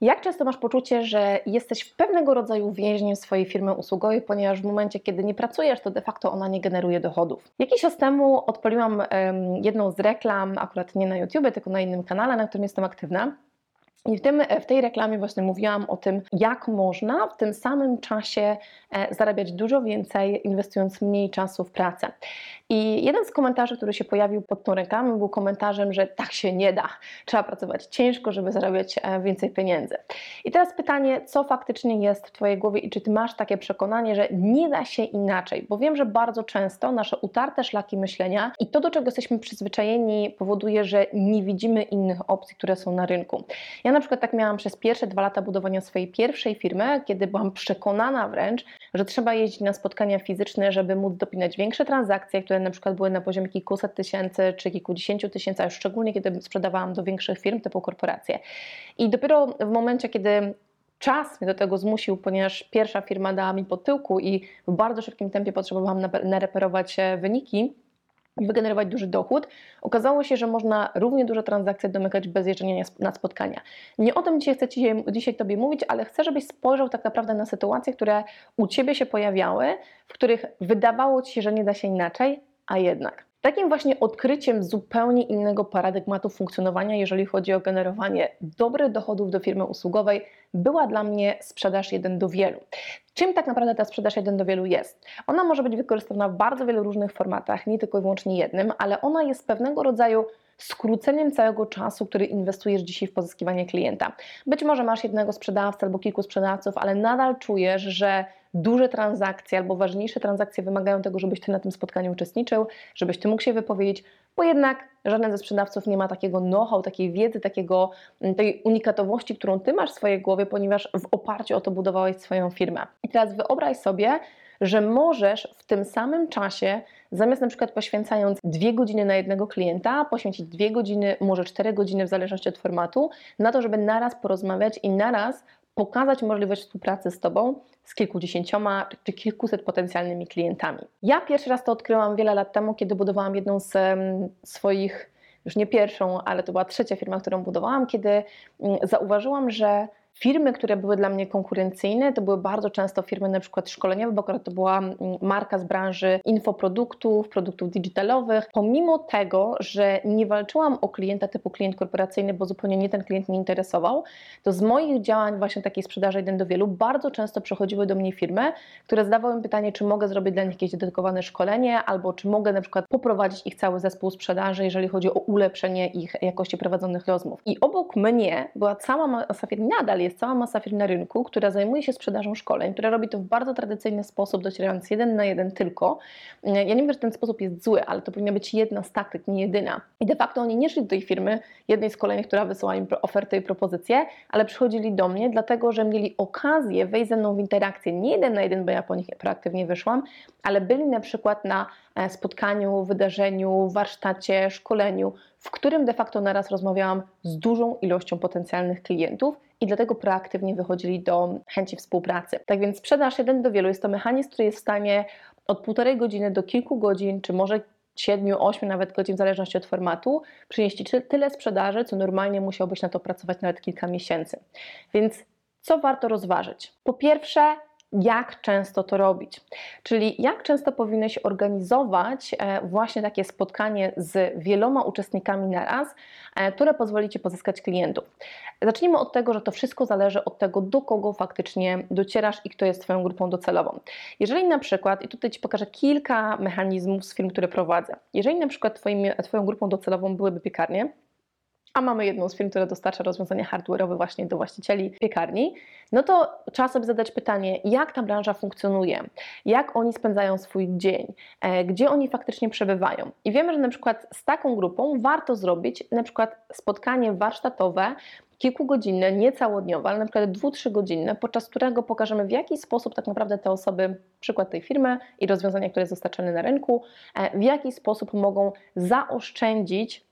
Jak często masz poczucie, że jesteś pewnego rodzaju więźniem swojej firmy usługowej, ponieważ w momencie, kiedy nie pracujesz, to de facto ona nie generuje dochodów? Jakiś czas temu odpaliłam jedną z reklam, akurat nie na YouTube, tylko na innym kanale, na którym jestem aktywna. I w, tym, w tej reklamie właśnie mówiłam o tym, jak można w tym samym czasie e, zarabiać dużo więcej, inwestując mniej czasu w pracę. I jeden z komentarzy, który się pojawił pod tą reklamą, był komentarzem, że tak się nie da. Trzeba pracować ciężko, żeby zarabiać e, więcej pieniędzy. I teraz pytanie, co faktycznie jest w Twojej głowie i czy Ty masz takie przekonanie, że nie da się inaczej? Bo wiem, że bardzo często nasze utarte szlaki myślenia i to, do czego jesteśmy przyzwyczajeni, powoduje, że nie widzimy innych opcji, które są na rynku. Ja na przykład tak miałam przez pierwsze dwa lata budowania swojej pierwszej firmy, kiedy byłam przekonana wręcz, że trzeba jeździć na spotkania fizyczne, żeby móc dopinać większe transakcje, które na przykład były na poziomie kilkuset tysięcy czy kilkudziesięciu tysięcy, a już szczególnie kiedy sprzedawałam do większych firm typu korporacje. I dopiero w momencie, kiedy czas mnie do tego zmusił, ponieważ pierwsza firma dała mi po tyłku i w bardzo szybkim tempie potrzebowałam nareperować wyniki, i wygenerować duży dochód, okazało się, że można równie duże transakcje domykać bez jeżdżenia na spotkania. Nie o tym dzisiaj chcę Ci dzisiaj Tobie mówić, ale chcę, żebyś spojrzał tak naprawdę na sytuacje, które u Ciebie się pojawiały, w których wydawało Ci się, że nie da się inaczej, a jednak. Takim właśnie odkryciem zupełnie innego paradygmatu funkcjonowania, jeżeli chodzi o generowanie dobrych dochodów do firmy usługowej, była dla mnie sprzedaż jeden do wielu. Czym tak naprawdę ta sprzedaż jeden do wielu jest? Ona może być wykorzystywana w bardzo wielu różnych formatach, nie tylko i wyłącznie jednym, ale ona jest pewnego rodzaju skróceniem całego czasu, który inwestujesz dzisiaj w pozyskiwanie klienta. Być może masz jednego sprzedawcę albo kilku sprzedawców, ale nadal czujesz, że duże transakcje albo ważniejsze transakcje wymagają tego, żebyś ty na tym spotkaniu uczestniczył, żebyś ty mógł się wypowiedzieć, bo jednak żaden ze sprzedawców nie ma takiego know-how, takiej wiedzy, takiego, mm, tej unikatowości, którą ty masz w swojej głowie, ponieważ w oparciu o to budowałeś swoją firmę. I teraz wyobraź sobie, że możesz w tym samym czasie, zamiast na przykład poświęcając dwie godziny na jednego klienta, poświęcić dwie godziny, może cztery godziny w zależności od formatu, na to, żeby naraz porozmawiać i naraz pokazać możliwość współpracy z Tobą z kilkudziesięcioma czy kilkuset potencjalnymi klientami. Ja pierwszy raz to odkryłam wiele lat temu, kiedy budowałam jedną z swoich, już nie pierwszą, ale to była trzecia firma, którą budowałam, kiedy mm, zauważyłam, że Firmy, które były dla mnie konkurencyjne, to były bardzo często firmy na przykład szkoleniowe, bo akurat to była mm, marka z branży infoproduktów, produktów digitalowych. Pomimo tego, że nie walczyłam o klienta typu klient korporacyjny, bo zupełnie nie ten klient mnie interesował, to z moich działań właśnie takiej sprzedaży jeden do wielu bardzo często przychodziły do mnie firmy, które zadawały mi pytanie, czy mogę zrobić dla nich jakieś dedykowane szkolenie, albo czy mogę na przykład poprowadzić ich cały zespół sprzedaży, jeżeli chodzi o ulepszenie ich jakości prowadzonych rozmów. I obok mnie była cała masa firm, nadal jest jest cała masa firm na rynku, która zajmuje się sprzedażą szkoleń, która robi to w bardzo tradycyjny sposób, docierając jeden na jeden tylko. Ja nie mówię, że ten sposób jest zły, ale to powinna być jedna z taktyk, nie jedyna. I de facto oni nie szli do tej firmy, jednej z kolejnych, która wysyła im ofertę i propozycję, ale przychodzili do mnie, dlatego że mieli okazję wejść ze mną w interakcję nie jeden na jeden, bo ja po nich proaktywnie wyszłam, ale byli na przykład na spotkaniu, wydarzeniu, warsztacie, szkoleniu, w którym de facto naraz rozmawiałam z dużą ilością potencjalnych klientów i dlatego proaktywnie wychodzili do chęci współpracy. Tak więc sprzedaż jeden do wielu jest to mechanizm, który jest w stanie od półtorej godziny do kilku godzin, czy może 7, 8 nawet godzin w zależności od formatu, przynieść tyle sprzedaży, co normalnie musiałbyś na to pracować nawet kilka miesięcy. Więc co warto rozważyć? Po pierwsze, jak często to robić. Czyli jak często powinieneś organizować e, właśnie takie spotkanie z wieloma uczestnikami naraz, e, które pozwoli Ci pozyskać klientów. Zacznijmy od tego, że to wszystko zależy od tego, do kogo faktycznie docierasz i kto jest Twoją grupą docelową. Jeżeli na przykład, i tutaj Ci pokażę kilka mechanizmów z firm, które prowadzę, jeżeli na przykład twoim, Twoją grupą docelową byłyby piekarnie, a mamy jedną z firm, która dostarcza rozwiązania hardware'owe właśnie do właścicieli piekarni, no to trzeba sobie zadać pytanie, jak ta branża funkcjonuje, jak oni spędzają swój dzień, e, gdzie oni faktycznie przebywają. I wiemy, że na przykład z taką grupą warto zrobić na przykład spotkanie warsztatowe, kilkugodzinne, nie całodniowe, ale na przykład dwu-, godzinne, podczas którego pokażemy w jaki sposób tak naprawdę te osoby, przykład tej firmy i rozwiązania, które jest dostarczane na rynku, e, w jaki sposób mogą zaoszczędzić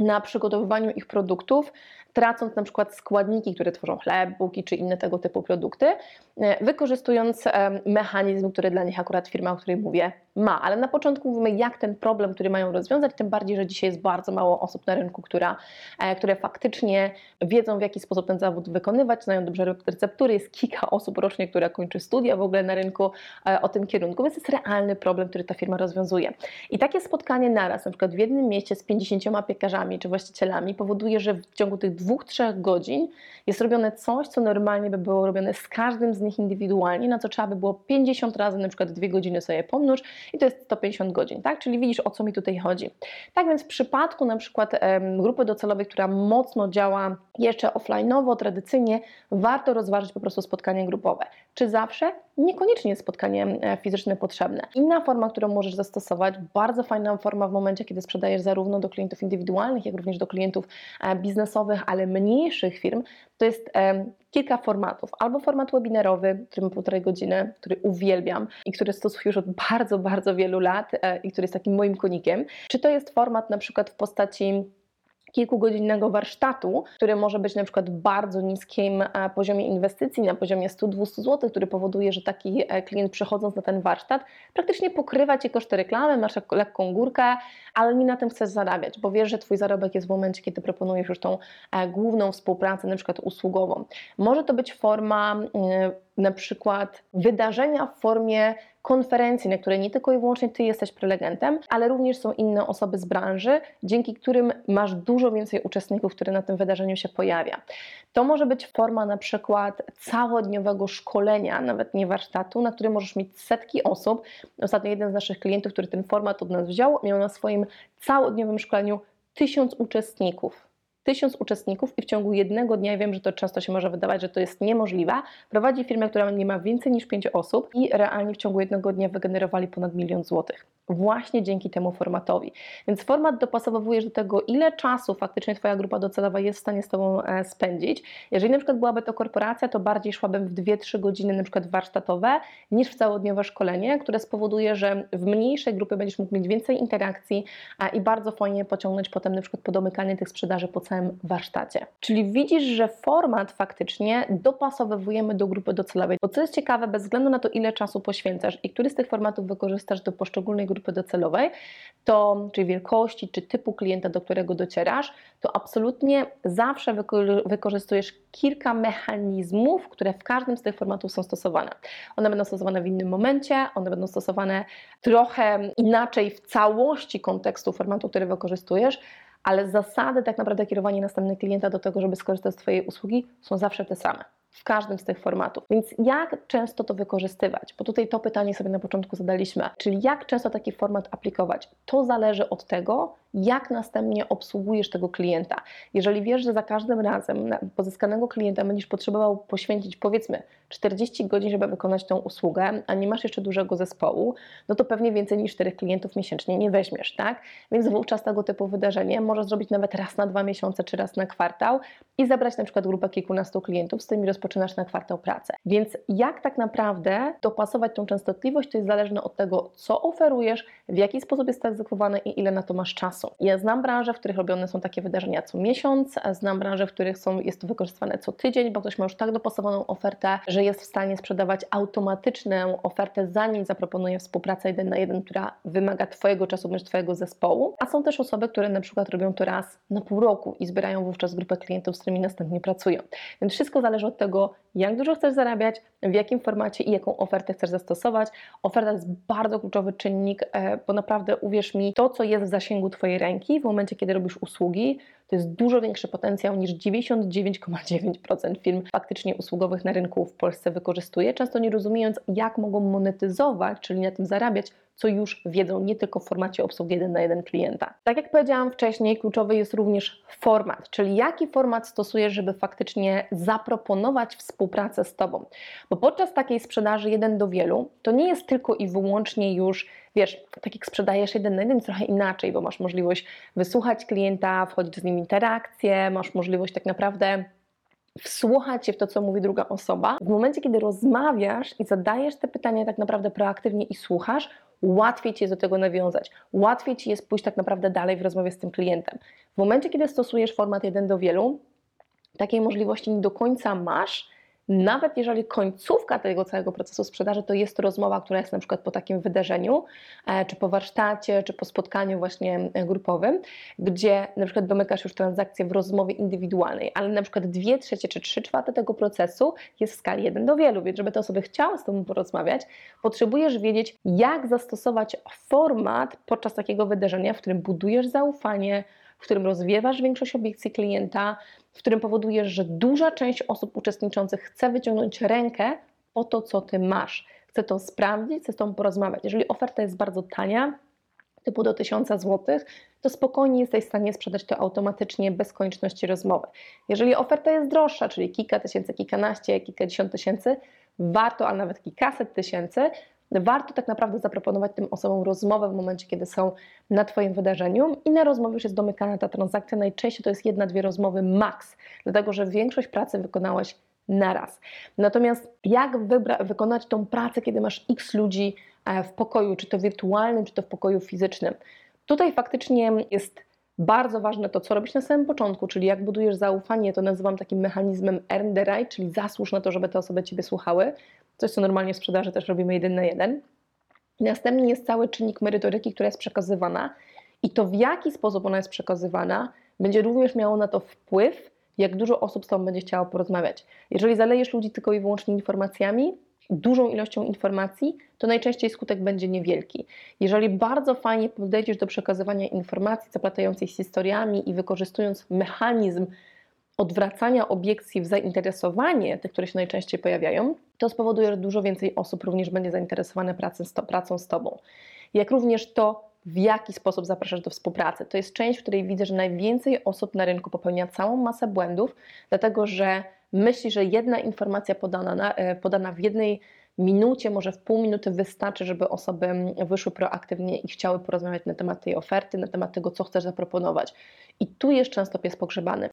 na przygotowywaniu ich produktów, tracąc na przykład składniki, które tworzą chleb, bułki czy inne tego typu produkty, e, wykorzystując mechanizm, który dla nich akurat firma, o której mówię, ma. Ale na początku mówimy, jak ten problem, który mają rozwiązać, tym bardziej, że dzisiaj jest bardzo mało osób na rynku, która, e, które faktycznie wiedzą, w jaki sposób ten zawód wykonywać, znają dobrze receptury. Jest kilka osób rocznie, które kończy studia w ogóle na rynku e, o tym kierunku, więc jest realny problem, który ta firma rozwiązuje. I takie spotkanie naraz, na przykład w jednym mieście z 50 piekarzami czy właścicielami, powoduje, że w ciągu tych dwóch, trzech godzin jest robione coś, co normalnie by było robione z każdym z nich indywidualnie, na co trzeba by było 50 razy, na przykład dwie godziny sobie pomnóż i to jest 150 godzin, tak? Czyli widzisz, o co mi tutaj chodzi. Tak więc w przypadku na przykład grupy docelowej, która mocno działa jeszcze offline'owo, tradycyjnie, warto rozważyć po prostu spotkanie grupowe. Czy zawsze? Niekoniecznie spotkanie e, fizyczne potrzebne. Inna forma, którą możesz zastosować, bardzo fajna forma w momencie, kiedy sprzedajesz zarówno do klientów indywidualnych, jak również do klientów e, biznesowych, ale mniejszych firm, to jest kilka formatów. Albo format webinarowy, który ma półtorej godziny, który uwielbiam i który stosuję już od bardzo, bardzo wielu lat e, i który jest takim moim konikiem. Czy to jest format na przykład w postaci kilkugodzinnego warsztatu, który może być na przykład bardzo niskim e, poziomie inwestycji, na poziomie 100-200 zł, który powoduje, że taki e, klient przychodząc na ten warsztat praktycznie pokrywa Ci koszty reklamy, masz lekką górkę, ale nie na tym chcesz zarabiać, bo wiesz, że Twój zarobek jest w momencie, kiedy proponujesz już tą główną współpracę, na przykład usługową. Może to być forma na przykład wydarzenia w formie konferencji, na której nie tylko i wyłącznie Ty jesteś prelegentem, ale również są inne osoby z branży, dzięki którym masz dużo więcej uczestników, które na tym wydarzeniu się pojawia. To może być forma na przykład całodniowego szkolenia, nawet nie warsztatu, na którym możesz mieć setki osób. Ostatnio jeden z naszych klientów, który ten format od nas wziął, miał na swoim całodniowym szkoleniu tysiąc uczestników tysiąc uczestników i w ciągu jednego dnia, wiem, że to często się może wydawać, że to jest niemożliwe, prowadzi firmę, która nie ma więcej niż pięć osób i realnie w ciągu jednego dnia wygenerowali ponad milion złotych właśnie dzięki temu formatowi. Więc format dopasowujesz do tego, ile czasu faktycznie Twoja grupa docelowa jest w stanie z Tobą e, spędzić. Jeżeli na przykład byłaby to korporacja, to bardziej szłabym w 2-3 godziny na przykład warsztatowe niż w całodniowe szkolenie, które spowoduje, że w mniejszej grupie będziesz mógł mieć więcej interakcji i bardzo fajnie pociągnąć potem na przykład po domykanie tych sprzedaży po całym warsztacie. Czyli widzisz, że format faktycznie dopasowujemy do grupy docelowej. Bo co jest ciekawe, bez względu na to, ile czasu poświęcasz i który z tych formatów wykorzystasz do poszczególnej grupy grupy docelowej, to, czy wielkości, czy typu klienta, do którego docierasz, to absolutnie zawsze wykorzystujesz kilka mechanizmów, które w każdym z tych formatów są stosowane. One będą stosowane w innym momencie, one będą stosowane trochę inaczej w całości kontekstu formatu, który wykorzystujesz, ale zasady tak naprawdę kierowania następnego klienta do tego, żeby skorzystać z Twojej usługi są zawsze te same w każdym z tych formatów. Więc jak często to wykorzystywać? Bo tutaj to pytanie sobie na początku zadaliśmy. Czyli jak często taki format aplikować? To zależy od tego, jak następnie obsługujesz tego klienta. Jeżeli wiesz, że za każdym razem pozyskanego klienta będziesz potrzebował poświęcić powiedzmy 40 godzin, żeby wykonać tą usługę, a nie masz jeszcze dużego zespołu, no to pewnie więcej niż 4 klientów miesięcznie nie weźmiesz, tak? Więc wówczas tego typu wydarzenie możesz zrobić nawet raz na dwa miesiące czy raz na kwartał i zabrać na przykład grupę kilkunastu klientów, z którymi rozpoczynasz na kwartał pracę. Więc jak tak naprawdę dopasować tą częstotliwość, to jest zależne od tego, co oferujesz, w jaki sposób jest to egzekwowane i ile na to masz czasu Ja znam branże, w których robione są takie wydarzenia co miesiąc, znam branże, w których są, jest to wykorzystywane co tydzień, bo ktoś ma już tak dopasowaną ofertę, że jest w stanie sprzedawać automatyczną ofertę, zanim zaproponuje współpracę jeden na jeden, która wymaga Twojego czasu bądź Twojego zespołu. A są też osoby, które na przykład robią to raz na pół roku i zbierają wówczas grupę klientów, z którymi następnie pracują. Więc wszystko zależy od tego, jak dużo chcesz zarabiać, w jakim formacie i jaką ofertę chcesz zastosować. Oferta jest bardzo kluczowy czynnik, e, bo naprawdę uwierz mi, to co jest w zasięgu Twojej ręki w momencie, kiedy robisz usługi, to jest dużo większy potencjał niż 99,9% firm faktycznie usługowych na rynku w Polsce wykorzystuje, często nie rozumiejąc, jak mogą monetyzować, czyli na tym zarabiać co już wiedzą, nie tylko w formacie obsługi jeden na jeden klienta. Tak jak powiedziałam wcześniej, kluczowy jest również format, czyli jaki format stosujesz, żeby faktycznie zaproponować współpracę z Tobą. Bo podczas takiej sprzedaży jeden do wielu, to nie jest tylko i wyłącznie już, wiesz, tak jak sprzedajesz jeden na jeden, trochę inaczej, bo masz możliwość wysłuchać klienta, wchodzić z nim w interakcję, masz możliwość tak naprawdę wsłuchać się w to, co mówi druga osoba. W momencie, kiedy rozmawiasz i zadajesz te pytania tak naprawdę proaktywnie i słuchasz, łatwiej Ci jest do tego nawiązać. Łatwiej Ci jest pójść tak naprawdę dalej w rozmowie z tym klientem. W momencie, kiedy stosujesz format jeden do wielu, takiej możliwości nie do końca masz, nawet jeżeli końcówka tego całego procesu sprzedaży to jest rozmowa, która jest na przykład po takim wydarzeniu, e, czy po warsztacie, czy po spotkaniu właśnie e, grupowym, gdzie na przykład domykasz już transakcję w rozmowie indywidualnej, ale na przykład dwie trzecie czy trzy czwarte tego procesu jest w skali jeden do wielu, więc żeby te osoby chciały z Tobą porozmawiać, potrzebujesz wiedzieć, jak zastosować format podczas takiego wydarzenia, w którym budujesz zaufanie, w którym rozwiewasz większość obiekcji klienta, w którym powodujesz, że duża część osób uczestniczących chce wyciągnąć rękę po to, co ty masz. Chce to sprawdzić, chce z tobą porozmawiać. Jeżeli oferta jest bardzo tania, typu do 1000 zł, to spokojnie jesteś w stanie sprzedać to automatycznie bez konieczności rozmowy. Jeżeli oferta jest droższa, czyli kilka tysięcy, kilkanaście, kilkadziesiąt tysięcy, warto, a nawet kilkaset tysięcy, warto tak naprawdę zaproponować tym osobom rozmowę w momencie, kiedy są na Twoim wydarzeniu i na rozmowie już jest domykana ta transakcja. Najczęściej to jest jedna, dwie rozmowy max, dlatego że większość pracy wykonałeś naraz. Natomiast jak wykonać tą pracę, kiedy masz x ludzi e, w pokoju, czy to wirtualnym, czy to w pokoju fizycznym? Tutaj faktycznie jest bardzo ważne to, co robisz na samym początku, czyli jak budujesz zaufanie, to nazywam takim mechanizmem earn the czyli zasłuż na to, żeby te osoby Ciebie słuchały, coś, co normalnie w sprzedaży też robimy jeden na jeden. Następnie jest cały czynnik merytoryki, która jest przekazywana i to w jaki sposób ona jest przekazywana, będzie również miało na to wpływ, jak dużo osób z Tobą będzie chciało porozmawiać. Jeżeli zalejesz ludzi tylko i wyłącznie informacjami, dużą ilością informacji, to najczęściej skutek będzie niewielki. Jeżeli bardzo fajnie podejdziesz do przekazywania informacji, zaplatającej z historiami i wykorzystując mechanizm odwracania obiekcji w zainteresowanie, tych, które się najczęściej pojawiają, to spowoduje, że dużo więcej osób również będzie zainteresowane pracą z, pracą z Tobą. Jak również to, w jaki sposób zapraszasz do współpracy. To jest część, w której widzę, że najwięcej osób na rynku popełnia całą masę błędów, dlatego że myśli, że jedna informacja podana, na, e, podana w jednej minucie, może w pół minuty wystarczy, żeby osoby wyszły proaktywnie i chciały porozmawiać na temat tej oferty, na temat tego, co chcesz zaproponować. I tu jest często pies pogrzebany.